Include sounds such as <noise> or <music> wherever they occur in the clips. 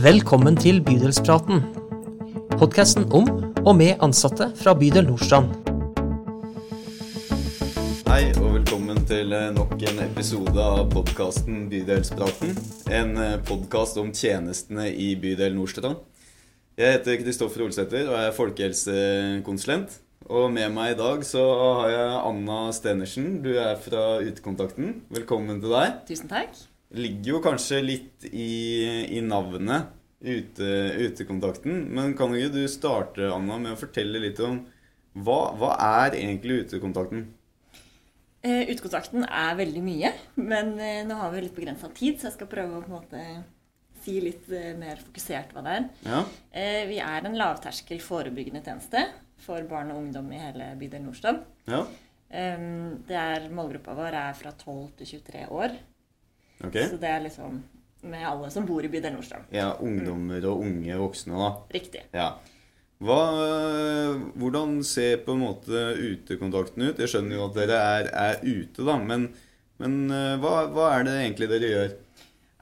Velkommen til Bydelspraten. Podkasten om og med ansatte fra bydel Nordstrand. Hei og velkommen til eh, nok en episode av podkasten Bydelspraten. En podkast om tjenestene i bydel Nordstrand. Jeg heter Kristoffer Olsæter og er folkehelsekonsulent. Og med meg i dag så har jeg Anna Stenersen. Du er fra Utekontakten. Velkommen til deg. Tusen takk. Ligger jo kanskje litt i, i navnet ute, Utekontakten. Men kan ikke du starte, Anna, med å fortelle litt om hva, hva er egentlig Utekontakten? Eh, utekontakten er veldig mye, men eh, nå har vi litt begrensa tid, så jeg skal prøve å på en måte si litt eh, mer fokusert hva det er. Ja. Eh, vi er en lavterskel forebyggende tjeneste for barn og ungdom i hele bydel Nordstrand. ja. Det er, målgruppa vår er fra 12 til 23 år, Ok. så det er liksom med alle som bor i bydel Nordstrand. Ja, ungdommer og unge voksne, da. Riktig. Ja. Hva, hvordan ser på en måte utekontakten ut? Jeg skjønner jo at dere er, er ute, da, men, men eh, hva, hva er det egentlig dere gjør?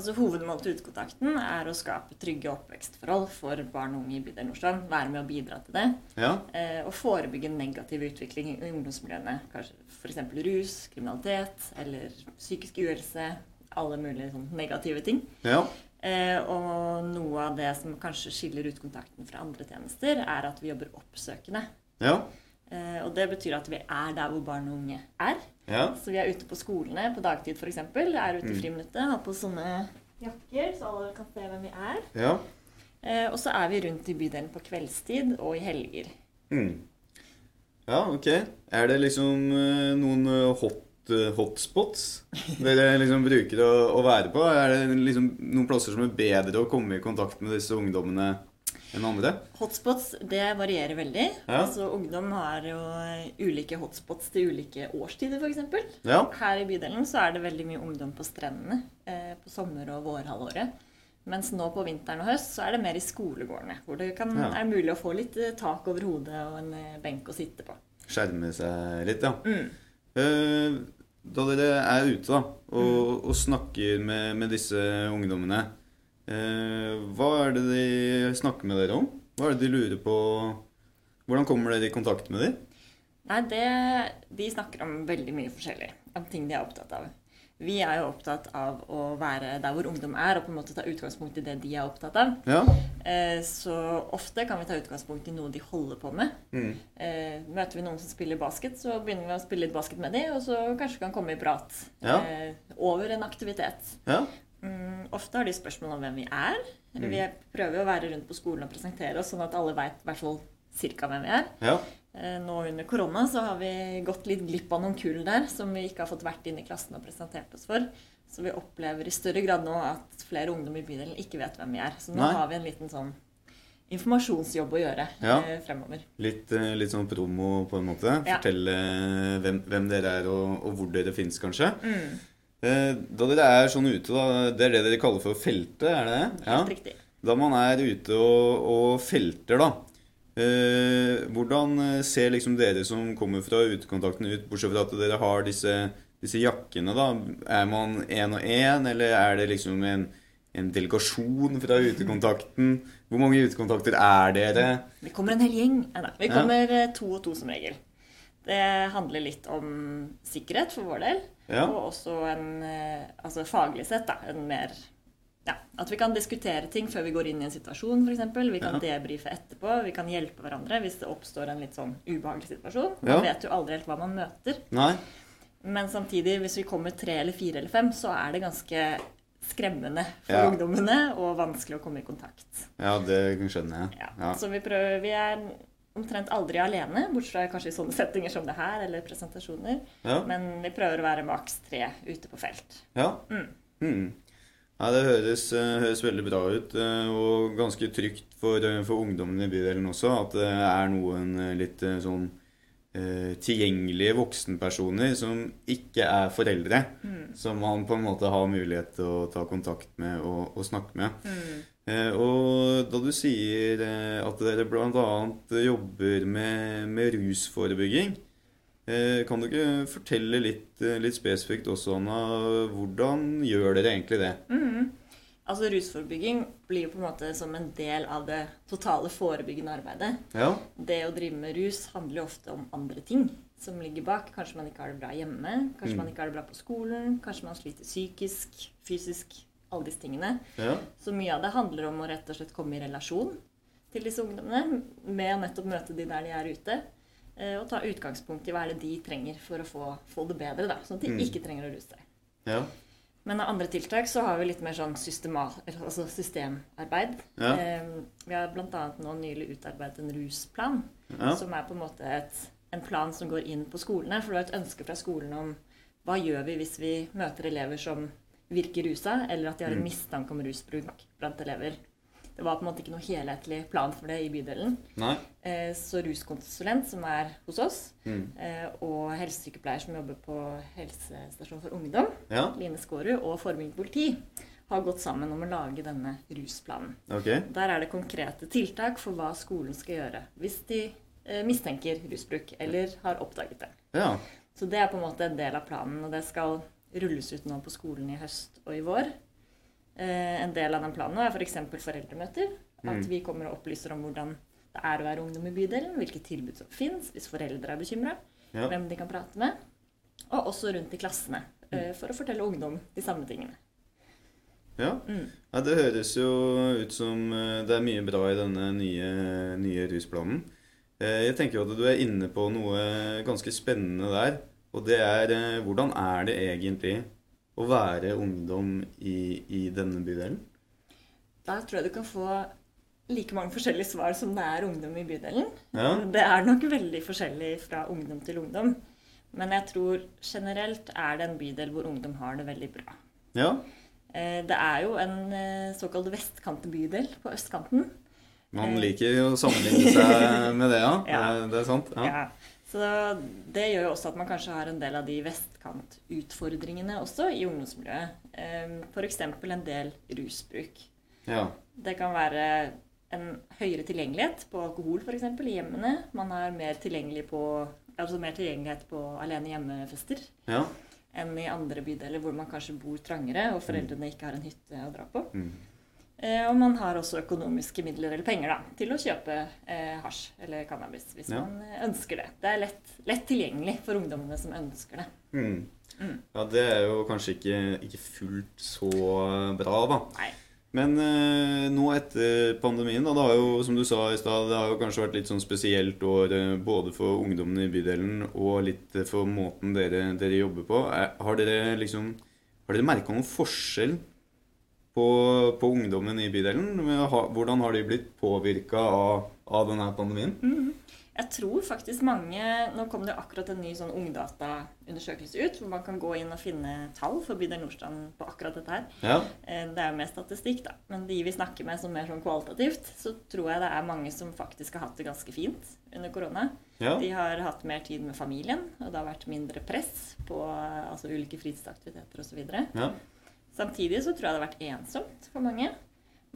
Altså Hovedmålet til Utekontakten er å skape trygge oppvekstforhold for barn og unge i bydel Nordstrand. Være med å bidra til det. Ja, Eh, og forebygge negativ utvikling i ungdomsmiljøene. Kanskje f.eks. rus, kriminalitet eller psykisk uhelse. Alle mulige sånn negative ting. ja, Eh, og noe av det som kanskje skiller ut kontakten fra andre tjenester, er at vi jobber oppsøkende. ja, Eh, og det betyr at vi er der hvor barn og unge er. ja. Så vi er ute på skolene på dagtid f.eks. Er ute i Mm. friminuttet, har på sånne jakker, så alle kan se hvem vi er. ja. Eh, og så er vi rundt i bydelen på kveldstid og i helger. Mm. Ja, ok. Er det liksom eh, noen hopp eh, hotspots dere liksom bruker å, å være på? Er det liksom noen plasser som er bedre å komme i kontakt med disse ungdommene enn andre? Hotspots det varierer veldig. Ja. Altså Ungdom har jo ulike hotspots til ulike årstider, f.eks. Ja. Her i bydelen så er det veldig mye ungdom på strendene eh, på sommer- og vårhalvåret. Mens nå på vinteren og høst så er det mer i skolegårdene. Hvor det kan, Ja. er mulig å få litt eh, tak over hodet og en eh, benk å sitte på. Skjerme seg litt, ja. Mm. Eh, Da dere er ute da, og, og snakker med, med disse ungdommene, eh, hva er det de snakker med dere om? Hva er det de lurer på? Hvordan kommer dere i kontakt med dem? Nei, det, De snakker om veldig mye forskjellig. Om ting de er opptatt av. Vi er jo opptatt av å være der hvor ungdom er, og på en måte ta utgangspunkt i det de er opptatt av. Ja. Eh, Så ofte kan vi ta utgangspunkt i noe de holder på med. Mm. Eh, Møter vi noen som spiller basket, så begynner vi å spille litt basket med dem, og så kanskje kan komme i prat Ja. eh, over en aktivitet. Ja. Mm, Ofte har de spørsmål om hvem vi er. Mm. Vi prøver å være rundt på skolen og presentere oss, sånn at alle veit i hvert fall cirka hvem vi er. Ja. Eh, Nå under korona så har vi gått litt glipp av noen kull der som vi ikke har fått vært inn i klassen og presentert oss for. Så vi opplever i større grad nå at flere ungdom i bydelen ikke vet hvem vi er. Så nå Nei. har vi en liten sånn informasjonsjobb å gjøre Ja. eh, fremover. Litt, eh, litt sånn promo på en måte. Ja. Fortelle hvem, hvem dere er og, og hvor dere finnes, kanskje. Mm, Da dere er sånn ute, da, det er det dere kaller for feltet, er det det? helt riktig. Da man er ute og, og felter, da. Eh, hvordan eh, ser liksom dere som kommer fra utekontakten ut, bortsett fra at dere har disse, disse jakkene, da. Er man én og én, eller er det liksom en, en delegasjon fra utekontakten? Hvor mange utekontakter er dere? Vi kommer en hel gjeng. Nei. Vi kommer ja. to og to som regel. Det handler litt om sikkerhet for vår del, Ja. og også en eh, altså faglig sett da, en mer ja, At vi kan diskutere ting før vi går inn i en situasjon, f.eks. Vi kan Ja. debrife etterpå. Vi kan hjelpe hverandre hvis det oppstår en litt sånn ubehagelig situasjon. Ja. Man vet jo aldri helt hva man møter. Nei? Men samtidig, hvis vi kommer tre eller fire eller fem, så er det ganske skremmende for Ja. ungdommene og vanskelig å komme i kontakt. Ja, det skjønner jeg. Ja. Ja. Så vi prøver Vi er omtrent aldri alene, bortsett fra kanskje i sånne settinger som det her, eller presentasjoner. Ja. Men vi prøver å være maks tre ute på felt. Ja. Mm. Mm. Ja det høres, eh, høres veldig bra ut, eh, og ganske trygt for, eh, for ungdommen i bydelen også, at det er noen litt sånn tilgjengelige voksenpersoner som ikke er foreldre, Mm. som man på en måte har mulighet til å ta kontakt med og, og snakke med. Mm. Eh, og da du sier at dere bl.a. jobber med, med rusforebygging, kan du ikke fortelle litt, eh, litt spesifikt også, Anna, hvordan gjør dere egentlig det? Mm. Altså Rusforebygging blir jo på en måte som en del av det totale forebyggende arbeidet. Ja. Det å drive med rus handler jo ofte om andre ting som ligger bak. Kanskje man ikke har det bra hjemme, kanskje Mm. man ikke har det bra på skolen, kanskje man sliter psykisk, fysisk, alle disse tingene. ja. Så mye av det handler om å rett og slett komme i relasjon til disse ungdommene, med å nettopp møte de der de er ute. Eh, Og ta utgangspunkt i hva er det de trenger for å få, få det bedre, da, sånn at de Mm. ikke trenger å ruse seg. ja. Men av andre tiltak så har vi litt mer sånn altså systemarbeid. Ja. Eh, vi har bl.a. nå nylig utarbeidet en rusplan, ja. som er på en måte et, en plan som går inn på skolene. For det var et ønske fra skolen om hva gjør vi hvis vi møter elever som virker rusa, eller at de har en Mm. mistanke om rusbruk blant elever. Det var på en måte ikke noe helhetlig plan for det i bydelen. Nei. Eh, Så ruskonsulent, som er hos oss, Mm. eh, og helsesykepleier som jobber på helsestasjon for ungdom, Ja. Line Skårud og Forebyggende politi har gått sammen om å lage denne rusplanen. Okay. Der er det konkrete tiltak for hva skolen skal gjøre hvis de eh, mistenker rusbruk eller har oppdaget det. Ja. Så det er på en måte en del av planen, og det skal rulles ut nå på skolen i høst og i vår. Eh, en del av den planen er f.eks. For foreldremøter. At Mm. vi kommer og opplyser om hvordan det er å være ungdom i bydelen, hvilke tilbud som fins hvis foreldre er bekymra, Ja. hvem de kan prate med. Og også rundt i klassene, eh, for å fortelle ungdom de samme tingene. Ja. Mm. ja, det høres jo ut som eh, det er mye bra i denne nye, nye rusplanen. Jeg tenker jo at du er inne på noe ganske spennende der. Og det er hvordan er det egentlig å være ungdom i, i denne bydelen? Da tror jeg du kan få like mange forskjellige svar som det er ungdom i bydelen. Ja. Det er nok veldig forskjellig fra ungdom til ungdom. Men jeg tror generelt er det en bydel hvor ungdom har det veldig bra. Ja. Eh, Det er jo en eh, såkalt vestkantbydel på østkanten. Man Eh. liker jo å sammenligne seg med det, ja. <laughs> Ja. Det, det er sant. Ja. Ja. Så det gjør jo også at man kanskje har en del av de vestkantutfordringene også i ungdomsmiljøet. F.eks. en del rusbruk. ja. Det kan være en høyere tilgjengelighet på alkohol eksempel, i hjemmene. Man har mer, tilgjengelig på, altså mer tilgjengelighet på alene hjemmefester ja. enn i andre bydeler hvor man kanskje bor trangere og foreldrene ikke har en hytte å dra på. Mm. Eh, og man har også økonomiske midler eller penger da, til å kjøpe eh, hasj eller cannabis hvis Ja. man eh, ønsker det. Det er lett, lett tilgjengelig for ungdommene som ønsker det. Mm. Mm. Ja, det er jo kanskje ikke, ikke fullt så bra, da. Nei. Men eh, nå etter pandemien, da, det har jo, som du sa i stad, det har jo kanskje vært litt sånn spesielt år eh, både for ungdommene i bydelen og litt for måten dere, dere jobber på. Er, har dere liksom Har dere merka noen forskjell på, på ungdommen i bydelen? Hvordan har de blitt påvirka av, av denne pandemien? Jeg tror faktisk mange Nå kom det jo akkurat en ny sånn ungdataundersøkelse ut, hvor man kan gå inn og finne tall for bydel Nordstrand på akkurat dette her. Ja. Eh, Det er jo mer statistikk, da. Men de vi snakker med som mer sånn kvalitativt, så tror jeg det er mange som faktisk har hatt det ganske fint under korona. ja. De har hatt mer tid med familien, og det har vært mindre press på altså, ulike fritidsaktiviteter osv. ja. Samtidig så tror jeg det har vært ensomt for mange.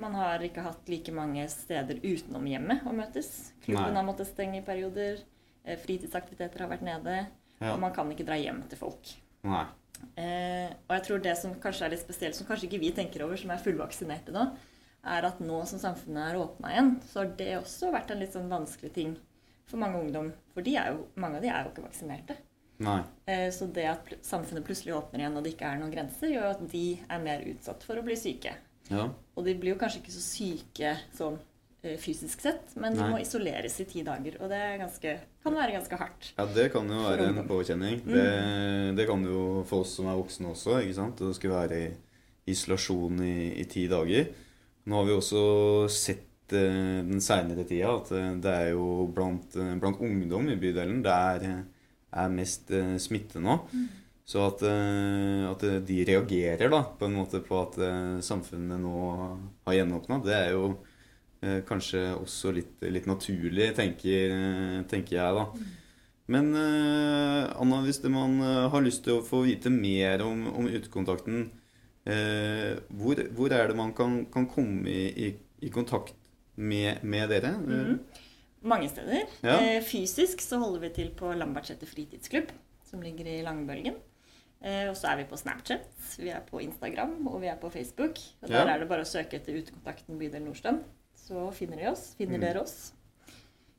Man har ikke hatt like mange steder utenom hjemmet å møtes. Klubben Nei. har måttet stenge i perioder. eh, Fritidsaktiviteter har vært nede. ja. Og man kan ikke dra hjem til folk. Nei. Eh, og jeg tror det som kanskje er litt spesielt, som kanskje ikke vi tenker over, som er fullvaksinerte nå, er at nå som samfunnet er åpna igjen, så har det også vært en litt sånn vanskelig ting for mange ungdom. For de er jo, mange av de er jo ikke vaksinerte. Nei. Eh, så det at pl- samfunnet plutselig åpner igjen og det ikke er noen grenser, gjør at de er mer utsatt for å bli syke. Ja. Og de blir jo kanskje ikke så syke sånn eh, fysisk sett, men de Nei. må isoleres i ti dager. Og det er ganske, kan være ganske hardt. Ja, det kan jo være en påkjenning. Mm. Det, det kan jo for oss som er voksne også. ikke sant? Det skal være i isolasjon i, i ti dager. Nå har vi også sett eh, den seinere tida at eh, det er jo blant, blant ungdom i bydelen det er, er mest uh, smitte nå. Så at, eh, at de reagerer da, på en måte på at eh, samfunnet nå har gjenåpna, det er jo eh, kanskje også litt, litt naturlig, tenker, eh, tenker jeg da. Men eh, Anna, hvis man eh, har lyst til å få vite mer om, om utekontakten, eh, hvor, hvor er det man kan, kan komme i, i, i kontakt med, med dere? Mhm. Mange steder. Ja. Eh, fysisk så holder vi til på Lambertseter fritidsklubb, som ligger i Langbølgen. Eh, og så er vi på Snapchat, vi er på Instagram og vi er på Facebook. Og Ja. Der er det bare å søke etter Utekontakten bydel Nordstrand. Så finner, de oss, finner Mm. dere oss.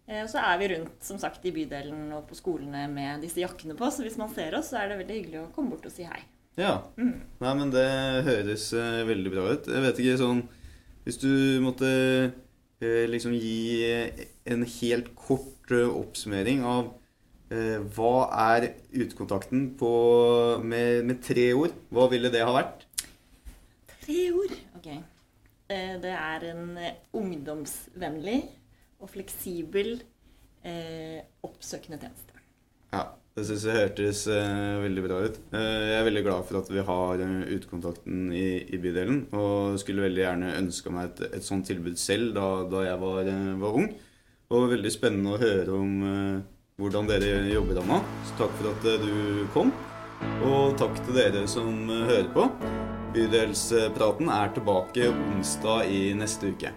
Eh, og så er vi rundt som sagt, i bydelen og på skolene med disse jakkene på. Så hvis man ser oss, så er det veldig hyggelig å komme bort og si hei. Ja. Mm. Nei, men det høres veldig bra ut. Jeg vet ikke sånn Hvis du måtte liksom gi en helt kort eh, oppsummering av eh, hva er utekontakten på, med, med tre ord, hva ville det ha vært? Tre ord. Ok. Eh, Det er en eh, ungdomsvennlig og fleksibel eh, oppsøkende tjeneste. Ja, det syns jeg hørtes eh, veldig bra ut. Eh, jeg er veldig glad for at vi har eh, utekontakten i, i bydelen. Og skulle veldig gjerne ønska meg et, et sånt tilbud selv da, da jeg var, eh, var ung. Og veldig spennende å høre om eh, hvordan dere jobber, Anna. Så takk for at eh, du kom. Og takk til dere som hører på. Bydelspraten er tilbake onsdag i neste uke.